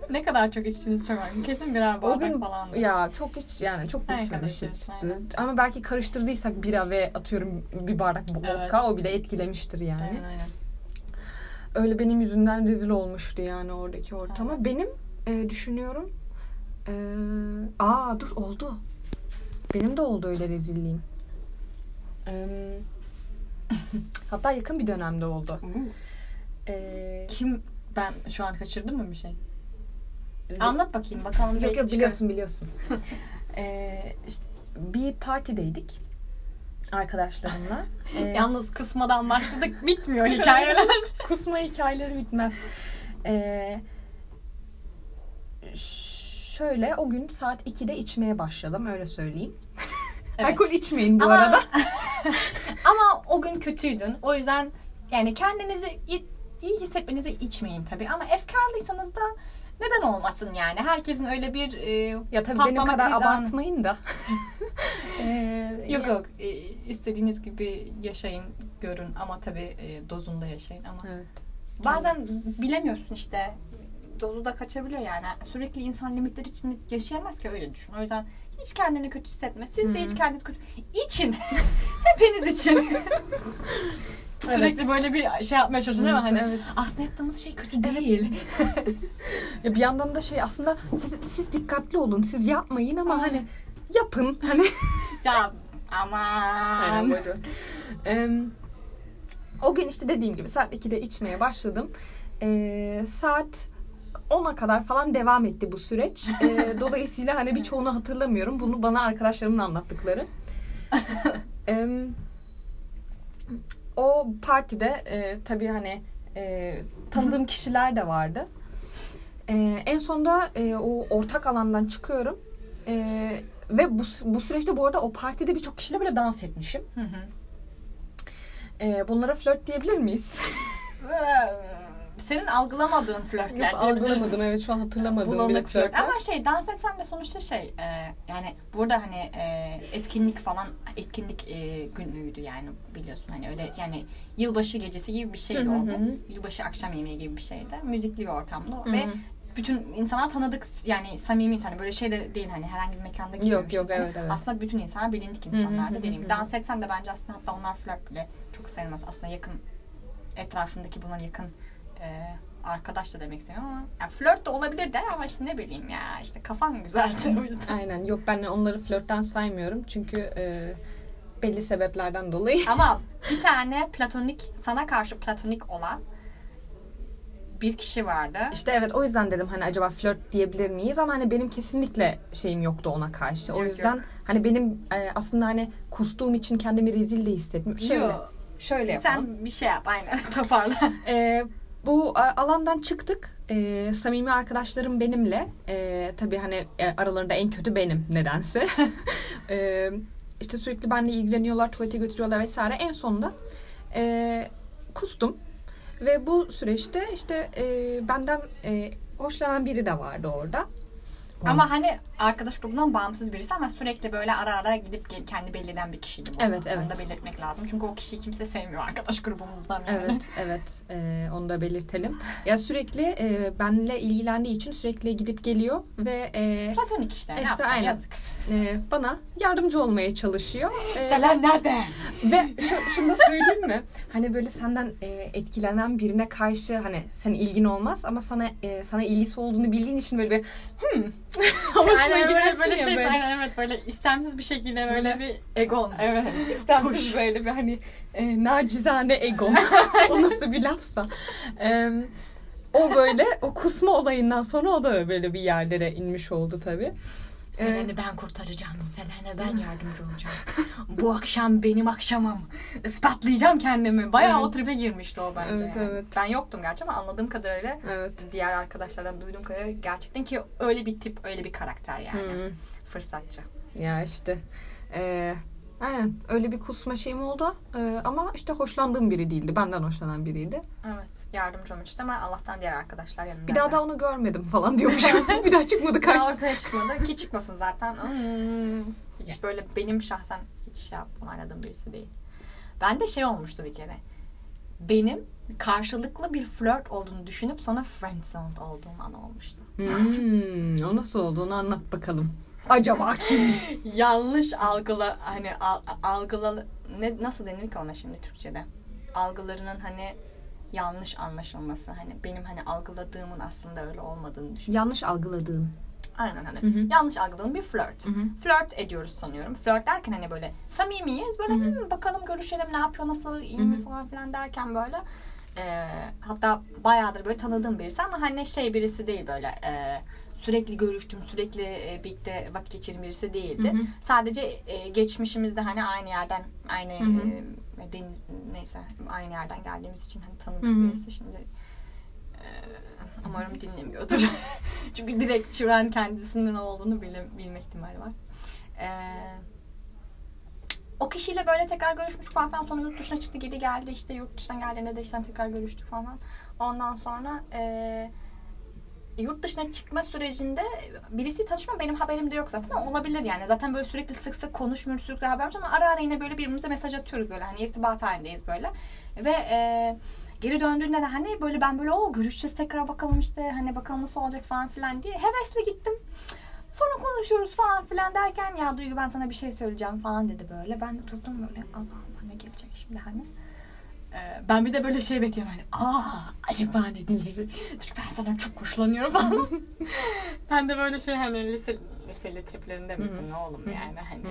ne kadar çok içtiğiniz çok önemli. Kesin birer o bardak gün falan. ya çok hiç yani çok içmemişiz. aynen. Ama belki karıştırdıysak bira ve atıyorum bir bardak vodka Evet. o bile etkilemiştir yani. Aynen aynen. Öyle benim yüzümden rezil olmuştu yani oradaki ortama. Evet. Benim e, düşünüyorum Ee, aa dur oldu. Benim de oldu öyle rezilliğim. Ee, hatta yakın bir dönemde oldu. Ee, Kim ben şu an kaçırdım mı bir şey? Anlat bakayım bakalım. Yok yok biliyorsun biliyorsun. ee, işte bir partideydik arkadaşlarımla. Ee, Yalnız kısmadan başladık bitmiyor hikayeler. kusma hikayeleri bitmez. Ee, şöyle o gün saat 2'de içmeye başladım öyle söyleyeyim. Evet. Alkol içmeyin bu Ama- arada. Ama o gün kötüydün. O yüzden yani kendinizi iyi, iyi hissetmenizi içmeyin tabii. Ama efkarlıysanız da neden olmasın yani. Herkesin öyle bir e, Ya tabii benim kadar krizi anı- abartmayın da. Ee, Yok yok. E, istediğiniz gibi yaşayın, görün ama tabii e, dozunda yaşayın ama Evet. bazen bilemiyorsun işte dozu da kaçabiliyor yani. Sürekli insan limitleri için yaşayamaz ki öyle düşün. O yüzden hiç kendini kötü hissetme. Siz de Hı. hiç kendinizi kötü... İçin. Hepiniz için. Sürekli Evet. böyle bir şey yapmaya çalışıyorum ama hani Evet. aslında yaptığımız şey kötü değil. Ya bir yandan da şey aslında siz, siz dikkatli olun. Siz yapmayın ama Aa. hani yapın. Hani ya aman. O gün işte dediğim gibi saat 2'de içmeye başladım. Ee, saat 10'a kadar falan devam etti bu süreç. Ee, dolayısıyla hani birçoğunu hatırlamıyorum. Bunu bana arkadaşlarımın anlattıkları. Em, o partide e, tabii hani e, tanıdığım kişiler de vardı. E, en sonunda e, o ortak alandan çıkıyorum. E, ve bu, bu süreçte bu arada o partide birçok kişiyle böyle dans etmişim. Hı hı. E, bunlara flört diyebilir miyiz? Senin algılamadığın flörtler Algılamadım diyebiliriz. evet şu an hatırlamadığım bile flört. Ama şey dans etsen de sonuçta şey e, yani burada hani e, etkinlik falan etkinlik e, günlüğüydü yani biliyorsun hani öyle yani yılbaşı gecesi gibi bir şeydi Hı hı o hı. gün. Yılbaşı akşam yemeği gibi bir şeydi. Müzikli bir ortamda o. Hı ve bütün insanlar tanıdık yani samimi insan böyle şey de değil hani herhangi bir mekanda girmemişiz. yok, Hani evet, evet. Aslında bütün insanlar bilindik insanlardı hı dediğim gibi. Dans etsen de bence aslında hatta onlar flört bile çok sayılmaz. Aslında yakın etrafındaki bulunan yakın e, arkadaş da demek istemiyorum ama yani flört de olabilir de ama işte ne bileyim ya işte kafan güzeldi o yüzden. Aynen yok ben onları flörtten saymıyorum çünkü e, belli sebeplerden dolayı. ama bir tane platonik sana karşı platonik olan bir kişi vardı. İşte evet o yüzden dedim hani acaba flört diyebilir miyiz ama hani benim kesinlikle şeyim yoktu ona karşı. O Yok, yüzden yok. hani benim e, aslında hani kustuğum için kendimi rezil de hissetmiyorum. Şöyle, Yo, şöyle yapalım. sen bir şey yap aynen toparla. E, bu alandan çıktık. E, samimi arkadaşlarım benimle. E, tabii hani e, aralarında en kötü benim nedense. e, işte sürekli benimle ilgileniyorlar, tuvalete götürüyorlar vesaire. En sonunda e, kustum. Ve bu süreçte işte e, benden e, hoşlanan biri de vardı orada. Ama hani arkadaş grubundan bağımsız birisi ama sürekli böyle ara ara gidip gel- kendi belli eden bir kişiydi bu. Evet, Onu evet. da belirtmek lazım. Çünkü o kişiyi kimse sevmiyor arkadaş grubumuzdan. Yani. Evet, evet. Ee, onu da belirtelim. Ya sürekli e, benle ilgilendiği için sürekli gidip geliyor ve e, Platonik işte. İşte yapsın aynen. yazık. e, bana yardımcı olmaya çalışıyor. E, Selen nerede? ve şu, şunu da söyleyeyim mi? Hani böyle senden e, etkilenen birine karşı hani senin ilgin olmaz ama sana e, sana ilgisi olduğunu bildiğin için böyle bir hmm havasına böyle, girersin böyle ya şey böyle. aynen evet böyle istemsiz bir şekilde böyle bir egon. Evet. İstemsiz Push. böyle bir hani e, nacizane ego. o nasıl bir lafsa. E, o böyle o kusma olayından sonra o da böyle bir yerlere inmiş oldu tabii. Selen'i ben kurtaracağım. Selen'e ben yardımcı olacağım. Bu akşam benim akşamım. Ispatlayacağım kendimi. Bayağı Evet. o tribe girmişti o bence. Evet, yani. evet. Ben yoktum gerçi ama anladığım kadarıyla Evet. diğer arkadaşlardan duyduğum kadarıyla gerçekten ki öyle bir tip, öyle bir karakter yani. Hmm. Fırsatçı. Ya işte. E, aynen öyle bir kusma şeyim oldu. E, ama işte hoşlandığım biri değildi. Benden hoşlanan biriydi. Evet. Yardımcı olmak işte ama Allah'tan diğer arkadaşlar yanımda. Bir daha da onu görmedim falan diyormuşum. bir daha çıkmadı Daha karşı. ortaya çıkmadı ki çıkmasın zaten. Hmm. Hiç böyle benim şahsen hiç şey yapmam birisi değil. Ben de şey olmuştu bir kere. Benim karşılıklı bir flört olduğunu düşünüp sonra friendzoned olduğum an olmuştu. Hmm, o nasıl olduğunu anlat bakalım. Acaba kim? Yanlış algıla hani al, algıla ne nasıl denir ki ona şimdi Türkçe'de? Algılarının hani yanlış anlaşılması. Hani benim hani algıladığımın aslında öyle olmadığını düşünüyorum. Yanlış algıladığın. Aynen hani Hı hı. yanlış algıladığım bir flört. Hı hı. Flört ediyoruz sanıyorum. Flört derken hani böyle samimiyiz. Böyle Hı hı. "Hmm, bakalım görüşelim ne yapıyor nasıl iyi Hı mi falan filan derken böyle e, hatta bayağıdır böyle tanıdığım birisi ama hani şey birisi değil böyle e, sürekli görüştüm sürekli e, birlikte vakit geçirdiğim birisi değildi. Hı hı. Sadece e, geçmişimizde hani aynı yerden aynı Hı hı. e, deniz neyse aynı yerden geldiğimiz için hani tanıdık Hı hı. birisi şimdi e, umarım dinlemiyordur. Çünkü direkt Şuran kendisinin olduğunu bile, bilme ihtimali var. E, o kişiyle böyle tekrar görüşmüş falan filan sonra yurt dışına çıktı geri geldi işte yurt dışından geldiğinde de işte tekrar görüştük falan. Ondan sonra e, yurt dışına çıkma sürecinde birisi tanışma benim haberim de yok zaten ama olabilir yani. Zaten böyle sürekli sık sık konuşmuyoruz sürekli haberimiz ama ara ara yine böyle birbirimize mesaj atıyoruz böyle hani irtibat halindeyiz böyle. Ve e, geri döndüğünde de hani böyle ben böyle o görüşeceğiz tekrar bakalım işte hani bakalım nasıl olacak falan filan diye hevesle gittim. Sonra konuşuyoruz falan filan derken ya Duygu ben sana bir şey söyleyeceğim falan dedi böyle. Ben de durdum böyle Allah Allah ne gelecek şimdi hani. Ee, ben bir de böyle şey bekliyorum hani aa acaba ne diyecek? Dur ben sana çok hoşlanıyorum falan. ben de böyle şey hani lise, liseli triplerinde misin ne oğlum yani hani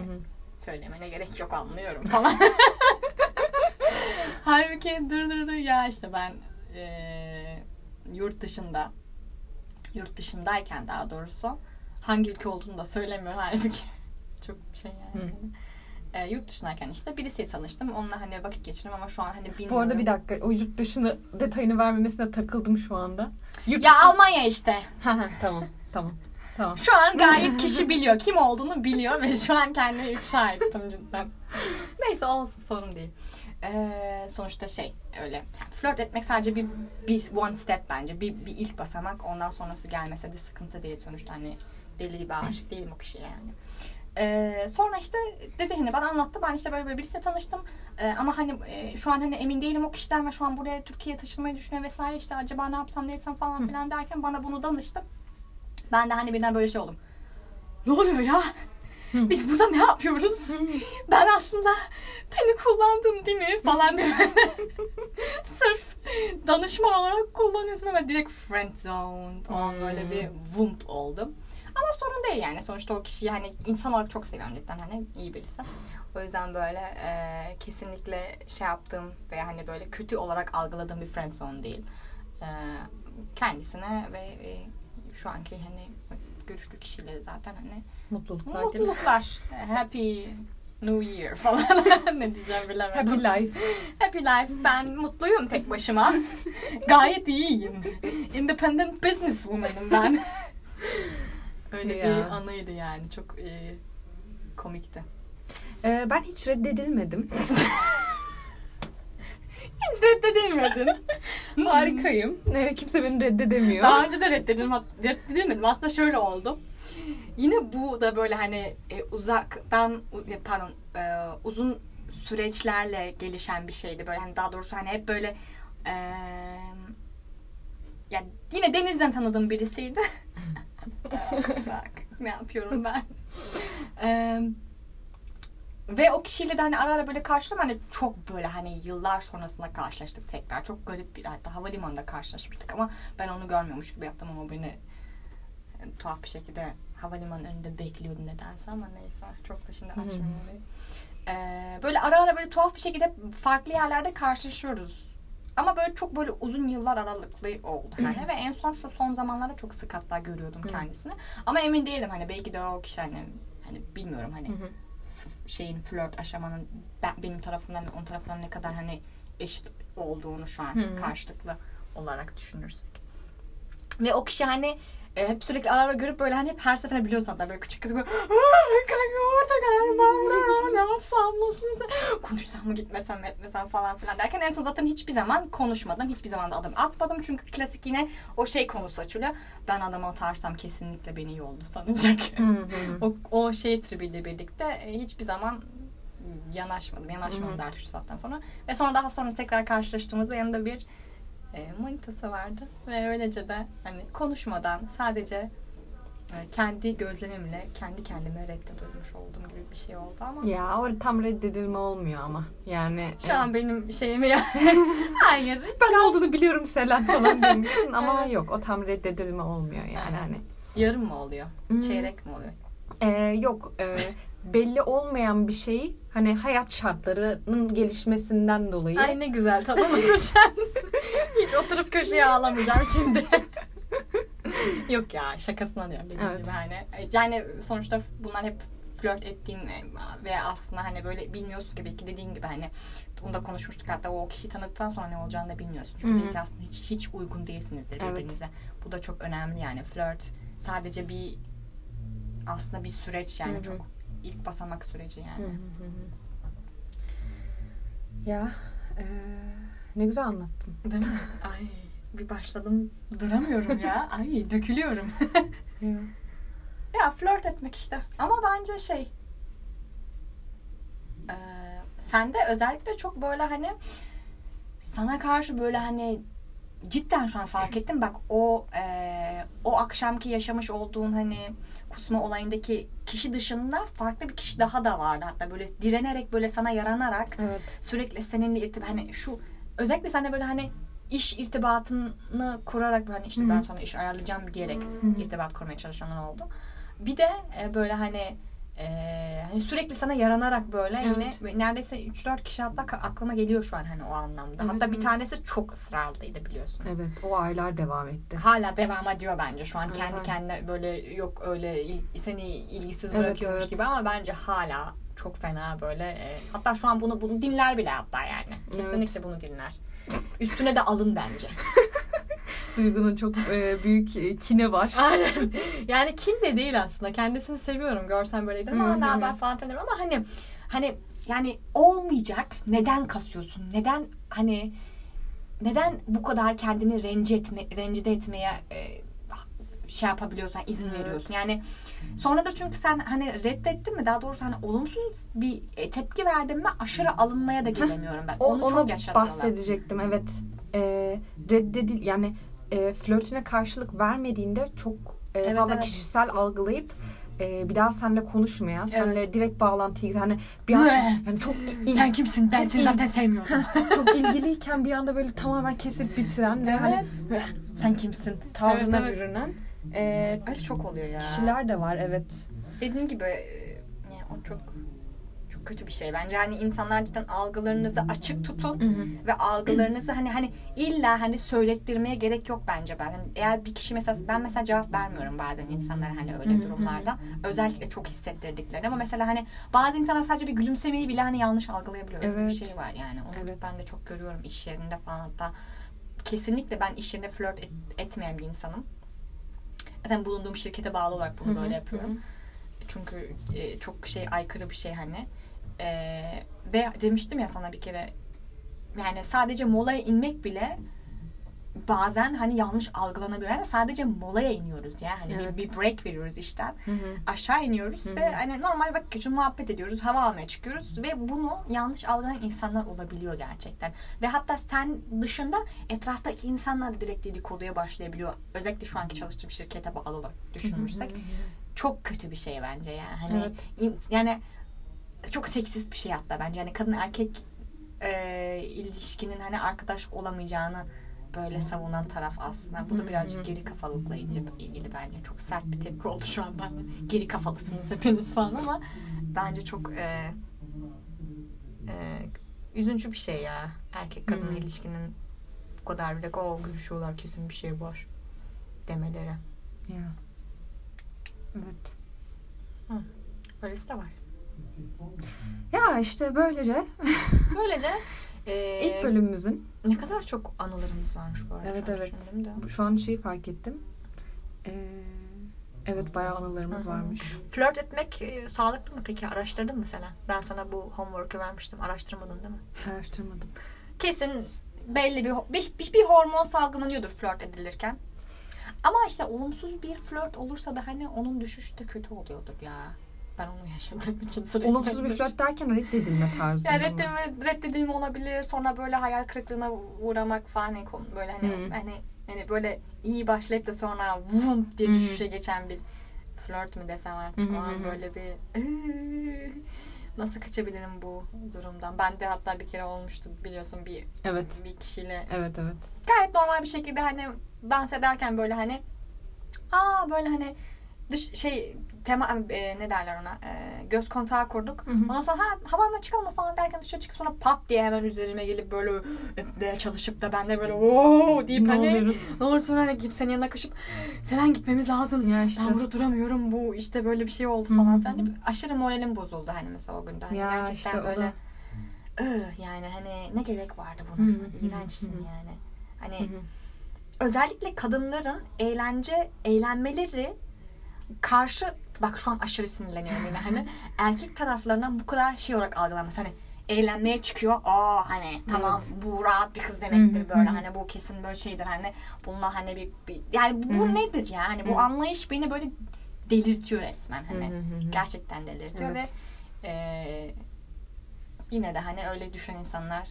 söylemene gerek yok anlıyorum falan. Halbuki dur dur dur ya işte ben eee, yurt dışında yurt dışındayken daha doğrusu hangi ülke olduğunu da söylemiyorum halbuki çok şey yani. Eee, yurt dışındayken işte birisiyle tanıştım. Onunla hani vakit geçirdim ama şu an hani bilmiyorum. Bu arada bir dakika o yurt dışını detayını vermemesine takıldım şu anda. Yurt Ya dışı- Almanya işte. Tamam tamam tamam. Şu an gayet kişi biliyor. Kim olduğunu biliyor ve şu an kendimi ifşa ettim cidden. Neyse olsun sorun değil. Ee, sonuçta şey öyle flört etmek sadece bir, bir one step bence. Bir, bir ilk basamak. Ondan sonrası gelmese de sıkıntı değil sonuçta. Hani deli gibi aşık değilim o kişiye yani. Ee, sonra işte dedi hani bana anlattı. Ben işte böyle, böyle birisiyle tanıştım. Ee, ama hani e, şu an hani emin değilim o kişiden ve şu an buraya Türkiye'ye taşınmayı düşünüyor vesaire. işte acaba ne yapsam ne etsem falan filan derken bana bunu danıştı. Ben de hani birden böyle şey oldum. Ne oluyor ya? Biz burada ne yapıyoruz? ben aslında beni kullandın değil mi? Falan diye. Sırf danışman olarak kullanıyorsun ama direkt friend zone falan böyle bir vump oldum. Ama sorun değil yani. Sonuçta o kişiyi hani insan olarak çok seviyorum cidden hani iyi birisi. O yüzden böyle e, kesinlikle şey yaptığım ve hani böyle kötü olarak algıladığım bir friend zone değil. E, kendisine ve e, şu anki hani görüştüğü kişiyle zaten hani Mutluluklar mutluluklar. Happy New Year falan ne diyeceğim bilemedim. Happy life. Happy life. Ben mutluyum tek başıma. Gayet iyiyim. Independent business woman'ım ben. Öyle bir Ya. anıydı yani. Çok e, komikti. Ee, ben hiç reddedilmedim. Hiç reddedilmedin. Harikayım. Ee, kimse beni reddedemiyor. Daha önce de reddedildim, reddedilmedim. Aslında şöyle oldu. Yine bu da böyle hani e, uzaktan pardon e, uzun süreçlerle gelişen bir şeydi. Böyle hani daha doğrusu hani hep böyle e, ya yine denizden tanıdığım birisiydi. Bak ne yapıyorum ben. E, ve o kişiyle de hani ara ara böyle karşıladım hani çok böyle hani yıllar sonrasında karşılaştık tekrar. Çok garip bir hatta havalimanında karşılaşmıştık ama ben onu görmüyormuş gibi yaptım ama beni e, tuhaf bir şekilde havalimanının önünde bekliyordu nedense ama neyse çok da şimdi açmayayım. Ee, böyle ara ara böyle tuhaf bir şekilde farklı yerlerde karşılaşıyoruz. Ama böyle çok böyle uzun yıllar aralıklı oldu hani ve en son şu son zamanlarda çok sık hatta görüyordum kendisini. Ama emin değilim hani belki de o kişi hani hani bilmiyorum hani şeyin flört aşamanın ben, benim tarafımdan onun tarafından ne kadar hani eşit olduğunu şu an karşılıklı olarak düşünürsek. Ve o kişi hani e, hep sürekli ara ara görüp böyle hani hep her seferinde biliyorsun hatta böyle küçük kız böyle "Aa, kanka orada galiba ne yapsam nasıl konuşsam mı gitmesem mi etmesem falan filan derken en son zaten hiçbir zaman konuşmadım. Hiçbir zaman da adım atmadım çünkü klasik yine o şey konusu açılıyor. Ben adamı atarsam kesinlikle beni yoldu sanacak. O, o şey tribiyle birlikte e, hiçbir zaman yanaşmadım. Yanaşmadım derdi şu saatten sonra. Ve sonra daha sonra tekrar karşılaştığımızda yanında bir e, manitası vardı. Ve öylece de hani konuşmadan sadece e, kendi gözlemimle kendi kendime reddedilmiş olduğum gibi bir şey oldu ama Ya o tam reddedilme olmuyor ama. Yani şu an benim şeyimi ya hayır ben ne olduğunu biliyorum Selen falan demişsin ama yok o tam reddedilme olmuyor yani Evet. hani. Yarım mı oluyor? Hmm. Çeyrek mi oluyor? Ee, yok e, belli olmayan bir şeyi hani hayat şartlarının gelişmesinden dolayı. Ay ne güzel tanımadın sen. Hiç oturup köşeye ağlamayacağım şimdi. Yok ya şakasına diyorum dediğim Evet. gibi hani. Yani sonuçta bunlar hep flört ettiğim ve aslında hani böyle bilmiyorsun gibi ki dediğin gibi hani onu da konuşmuştuk hatta o kişiyi tanıdıktan sonra ne olacağını da bilmiyorsun. Çünkü belki aslında hiç hiç uygun değilsinizdir Evet. birbirinize. Bu da çok önemli yani flört sadece bir aslında bir süreç yani Hı hı. çok ilk basamak süreci yani. hı hı hı. Ya e, ne güzel anlattın. Değil mi? Ay bir başladım duramıyorum ya. Ay dökülüyorum. Ya. ya flört etmek işte. Ama bence şey e, sende özellikle çok böyle hani sana karşı böyle hani cidden şu an fark ettim bak o e, o akşamki yaşamış olduğun hani kusma olayındaki kişi dışında farklı bir kişi daha da vardı hatta böyle direnerek böyle sana yaranarak Evet. sürekli seninle irtibat hani şu özellikle sen de böyle hani iş irtibatını kurarak hani işte Hı hı. ben sana iş ayarlayacağım diyerek Hı hı. irtibat kurmaya çalışanlar oldu. Bir de e, böyle hani e, hani sürekli sana yaranarak böyle Evet. yine neredeyse 3-4 kişi hatta aklıma geliyor şu an hani o anlamda. Evet, hatta bir evet. tanesi çok ısrarlıydı biliyorsun. Evet. O aylar devam etti. Hala devam ediyor bence şu an Evet, kendi evet. kendine böyle yok öyle il- seni ilgisiz Evet, bırakıyormuş evet. gibi ama bence hala çok fena böyle e, hatta şu an bunu bunu dinler bile hatta yani kesinlikle bunu dinler üstüne de alın bence Duygu'nun çok e, büyük e, kine var. aynen yani kin de değil aslında kendisini seviyorum görsem ama Hı hı. ne haber falan filan ama hani hani yani olmayacak neden kasıyorsun neden hani neden bu kadar kendini rencide etme, rencide etmeye e, şey yapabiliyorsan izin Evet. veriyorsun. Yani sonra da çünkü sen hani reddettin mi daha doğrusu hani olumsuz bir e, tepki verdin mi aşırı alınmaya da gelemiyorum ben. Onu onu çok yaşatıyorlar. bahsedecektim. Evet. E, reddedil yani e, flörtüne karşılık vermediğinde çok e, Evet, fazla evet. kişisel algılayıp e, bir daha seninle konuşmayan, seninle Evet. direkt bağlantıyı hani bir an yani çok il- Sen kimsin? Ben seni zaten sevmiyorum. çok ilgiliyken bir anda böyle tamamen kesip bitiren ve hani sen kimsin tavrına Evet, evet. bürünen e, Öyle çok oluyor ya. kişiler de var evet. Dediğim gibi e, yani o çok çok kötü bir şey. Bence hani insanlar cidden algılarınızı açık tutun. ve algılarınızı hani hani illa hani söylettirmeye gerek yok bence ben. Hani eğer bir kişi mesela ben mesela cevap vermiyorum bazen insanlara hani Hı öyle hı. durumlarda. Özellikle çok hissettirdiklerini ama mesela hani bazı insanlar sadece bir gülümsemeyi bile hani yanlış algılayabiliyor. Evet. bir şey var yani. Onu Evet. ben de çok görüyorum iş yerinde falan hatta kesinlikle ben iş yerinde flört et- etmeyen bir insanım. Zaten bulunduğum şirkete bağlı olarak bunu Hı hı, böyle yapıyorum. hı Çünkü e, çok şey aykırı bir şey hani. E, ve demiştim ya sana bir kere yani sadece molaya inmek bile bazen hani yanlış algılanabiliyor. Yani sadece molaya iniyoruz ya. Hani Evet. bir, bir break veriyoruz işten. Hı hı. Aşağı iniyoruz Hı ve hı. hani normal vakit geçiyor, muhabbet ediyoruz, hava almaya çıkıyoruz ve bunu yanlış algılayan insanlar olabiliyor gerçekten. Ve hatta sen dışında etraftaki insanlar da direkt dedikoduya başlayabiliyor. Özellikle şu anki çalıştığım şirkete bağlı olarak düşünürsek çok kötü bir şey bence yani. Hani Evet. yani çok seksist bir şey hatta bence. Hani kadın erkek e, ilişkinin hani arkadaş olamayacağını böyle savunan taraf aslında. Bu da birazcık geri kafalılıkla ilgili, bence. Çok sert bir tepki oldu şu an bende. Geri kafalısınız hepiniz falan ama bence çok e, e, üzüncü bir şey ya. Erkek kadın Hı. ilişkinin bu kadar bile o görüşüyorlar kesin bir şey var demeleri. Ya. Evet. Öylesi de var. Ya işte böylece Böylece e, ilk bölümümüzün ne kadar çok anılarımız varmış bu arada. Evet, evet. de. şu an şeyi fark ettim. Ee, evet bayağı anılarımız varmış. Flört etmek e, sağlıklı mı peki? Araştırdın mı mesela? Ben sana bu homework'ı vermiştim. Araştırmadın değil mi? Araştırmadım. Kesin belli bir, bir, bir, bir hormon salgılanıyordur flört edilirken. Ama işte olumsuz bir flört olursa da hani onun düşüşü de kötü oluyordur ya. Ben onu yaşadığım için sürekli. Olumsuz bir flört derken reddedilme tarzı. Yani reddedilme, reddedilme olabilir. Sonra böyle hayal kırıklığına uğramak falan hani böyle hani Hı. hani hani böyle iyi başlayıp da sonra vum diye hı. düşüşe geçen bir flört mü desem artık hı o an hı hı. böyle bir "Iıı, nasıl kaçabilirim bu durumdan? Ben de hatta bir kere olmuştu biliyorsun bir Evet. bir kişiyle Evet evet. gayet normal bir şekilde hani dans ederken böyle hani aa böyle hani dış şey tema e, ne derler ona e, göz kontağı kurduk. Hı hı. Ondan sonra ha, havama çıkalım falan derken dışarı çıkıp sonra pat diye hemen üzerime gelip böyle öpmeye çalışıp da ben de böyle ooo deyip Ne hani oluyoruz? ne olur sonra hani kimsenin yanına koşup Selen gitmemiz lazım. Ya işte. Ben burada duramıyorum bu işte böyle bir şey oldu falan filan. deyip Aşırı moralim bozuldu hani mesela o günde. Hani Ya gerçekten işte o böyle da. "Ih, yani hani ne gerek vardı buna şu an iğrençsin yani. Hani Hı hı. özellikle kadınların eğlence eğlenmeleri karşı bak şu an aşırı sinirleniyorum yine hani erkek taraflarından bu kadar şey olarak algılanması hani eğlenmeye çıkıyor. Aa hani tamam bu rahat bir kız demektir böyle hani bu kesin böyle şeydir hani bununla hani bir, bir- yani bu nedir ya hani bu anlayış beni böyle delirtiyor resmen hani gerçekten delirtiyor Evet. ve e, yine de hani öyle düşen insanlar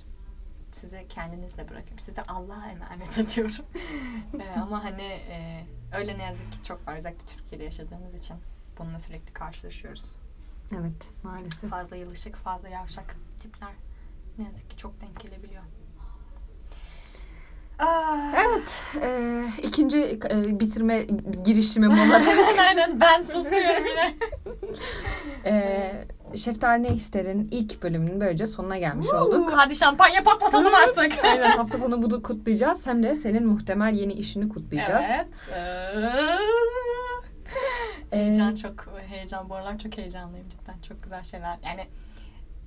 sizi kendinizle bırakıyorum. Size Allah'a emanet ediyorum. E, ama hani e, öyle ne yazık ki çok var. Özellikle Türkiye'de yaşadığımız için bununla sürekli karşılaşıyoruz. Evet maalesef. Fazla yılışık, fazla yavşak tipler ne yazık ki çok denk gelebiliyor. Ah, Evet. E, ikinci e, bitirme girişimim olarak. Aynen ben susuyorum yine. e, Şeftali Ne İster'in ilk bölümünün böylece sonuna gelmiş olduk. Hadi şampanya patlatalım artık. Aynen hafta sonu bunu kutlayacağız. Hem de senin muhtemel yeni işini kutlayacağız. Evet. Ee, heyecan çok heyecan bu aralar çok heyecanlıyım cidden. Çok güzel şeyler. Yani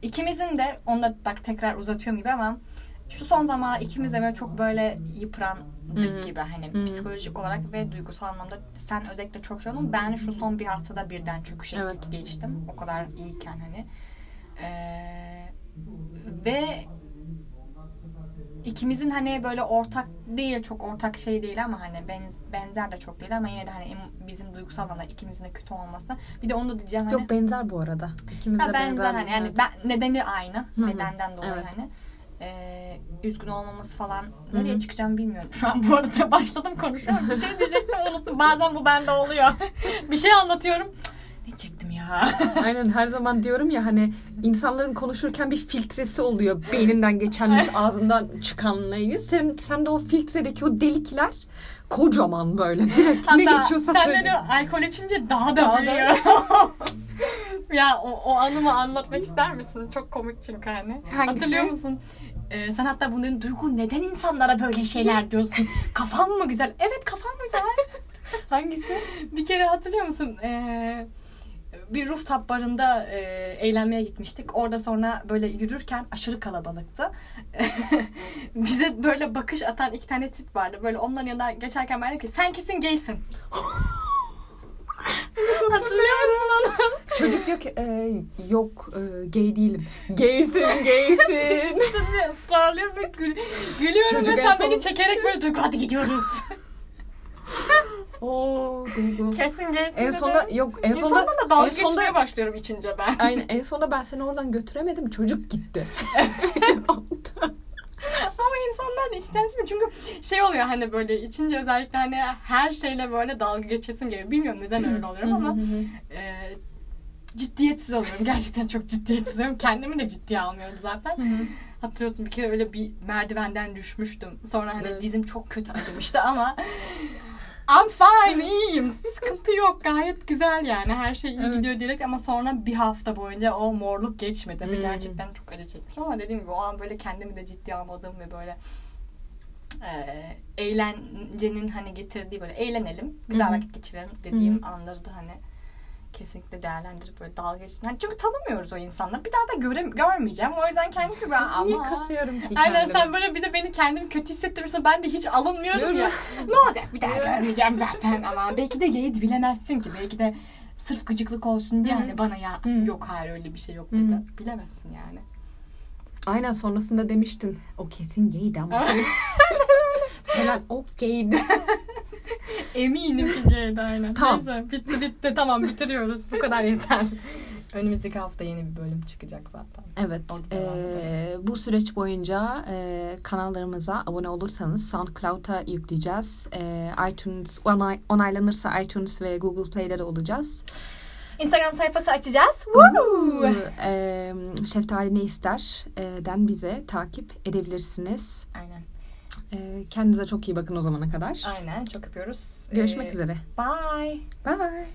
ikimizin de onu da bak tekrar uzatıyorum gibi ama şu son zamanlar ikimiz de böyle çok böyle yıprandık gibi. Hani hı. psikolojik olarak ve duygusal anlamda sen özellikle çok şey oldun. Ben şu son bir haftada birden çöküşe Evet. geçtim. O kadar iyiyken hani. Ee, ve ikimizin hani böyle ortak değil çok ortak şey değil ama hani benz, benzer de çok değil ama yine de hani bizim duygusal anlamda ikimizin de kötü olması. Bir de onu da diyeceğim hani. Yok benzer bu arada. İkimiz de benzer benzer. hani yani ben, nedeni aynı. hı. Nedenden dolayı Evet. hani. Ee, üzgün olmaması falan nereye hı. çıkacağım bilmiyorum. Şu an bu arada başladım konuşuyorum. Bir şey diyecektim unuttum. Bazen bu bende oluyor. bir şey anlatıyorum. Ne diyecektim ya? Aynen her zaman diyorum ya hani insanların konuşurken bir filtresi oluyor. Beyninden geçenimiz ağzından çıkanlayı. Sen, sen de o filtredeki o delikler kocaman böyle direkt ne Hatta geçiyorsa sen söyle. de alkol içince daha da Daha da- büyüyor. ya o, o anımı anlatmak ister misin? Çok komik çünkü hani. Hangisi? Hatırlıyor musun? Ee, sen hatta bunun Duygu neden insanlara böyle şeyler diyorsun? Kafam mı güzel? Evet kafam güzel. Hangisi? bir kere hatırlıyor musun? Ee, bir rooftop barında e, eğlenmeye gitmiştik. Orada sonra böyle yürürken aşırı kalabalıktı. Bize böyle bakış atan iki tane tip vardı. Böyle onların yanından geçerken ben dedim ki sen kesin gaysin. Hatırlıyor musun onu? Çocuk diyor ki "E, yok e, gay değilim. Gaysin gaysin. Ve ısrarlıyorum ve gül, gülüyorum Çocuk ve en sen son- beni çekerek böyle Duygu hadi gidiyoruz. Oo, Duygu. Kesin gaysin En sonunda yok en sonunda dalga en sonunda geçmeye başlıyorum içince ben. Aynen en sonunda ben seni oradan götüremedim. Çocuk gitti. Ama insanlar da istemez mi? Çünkü şey oluyor hani böyle içince özellikle hani her şeyle böyle dalga geçesim geliyor. Bilmiyorum neden öyle oluyorum ama e, ciddiyetsiz oluyorum. Gerçekten çok ciddiyetsiz oluyorum. Kendimi de ciddiye almıyorum zaten. Hatırlıyorsun bir kere öyle bir merdivenden düşmüştüm. Sonra hani Evet. dizim çok kötü acımıştı ama I'm fine, iyiyim. Sıkıntı yok. Gayet güzel yani. Her şey iyi Evet. gidiyor direkt ama sonra bir hafta boyunca o morluk geçmedi. Hmm. gerçekten çok acı çekmişim ama dediğim gibi o an böyle kendimi de ciddiye almadığım ve böyle e, eğlencenin hani getirdiği böyle eğlenelim, güzel Hı hı. vakit geçirelim dediğim Hı anları da hani kesinlikle değerlendirip böyle dalga geçtim. Hani çünkü tanımıyoruz o insanları. Bir daha da göre, görmeyeceğim. O yüzden kendim gibi ama... Niye kasıyorum ki Aynen kendimi? sen böyle bir de beni kendimi kötü hissettirirsen ben de hiç alınmıyorum Değil ya. ne olacak bir daha görmeyeceğim zaten ama belki de gay bilemezsin ki. Belki de sırf gıcıklık olsun diye hani bana ya Hı. yok hayır öyle bir şey yok dedi. Hı. Bilemezsin yani. Aynen sonrasında demiştin. O kesin gaydi ama. Selen o gaydi. Eminim ki gaydi aynen. Tamam. Neyse bitti bitti tamam bitiriyoruz. Bu kadar yeter. Önümüzdeki hafta yeni bir bölüm çıkacak zaten. Evet. Eee, bu süreç boyunca eee, kanallarımıza abone olursanız SoundCloud'a yükleyeceğiz. Eee, iTunes onay, onaylanırsa iTunes ve Google Play'de de olacağız. Instagram sayfası açacağız. Woo! Eee Şeftali ne ister? den bize takip edebilirsiniz. Aynen. Ee, kendinize çok iyi bakın o zamana kadar. Aynen çok öpüyoruz. Görüşmek Ee, üzere. Bye. Bye.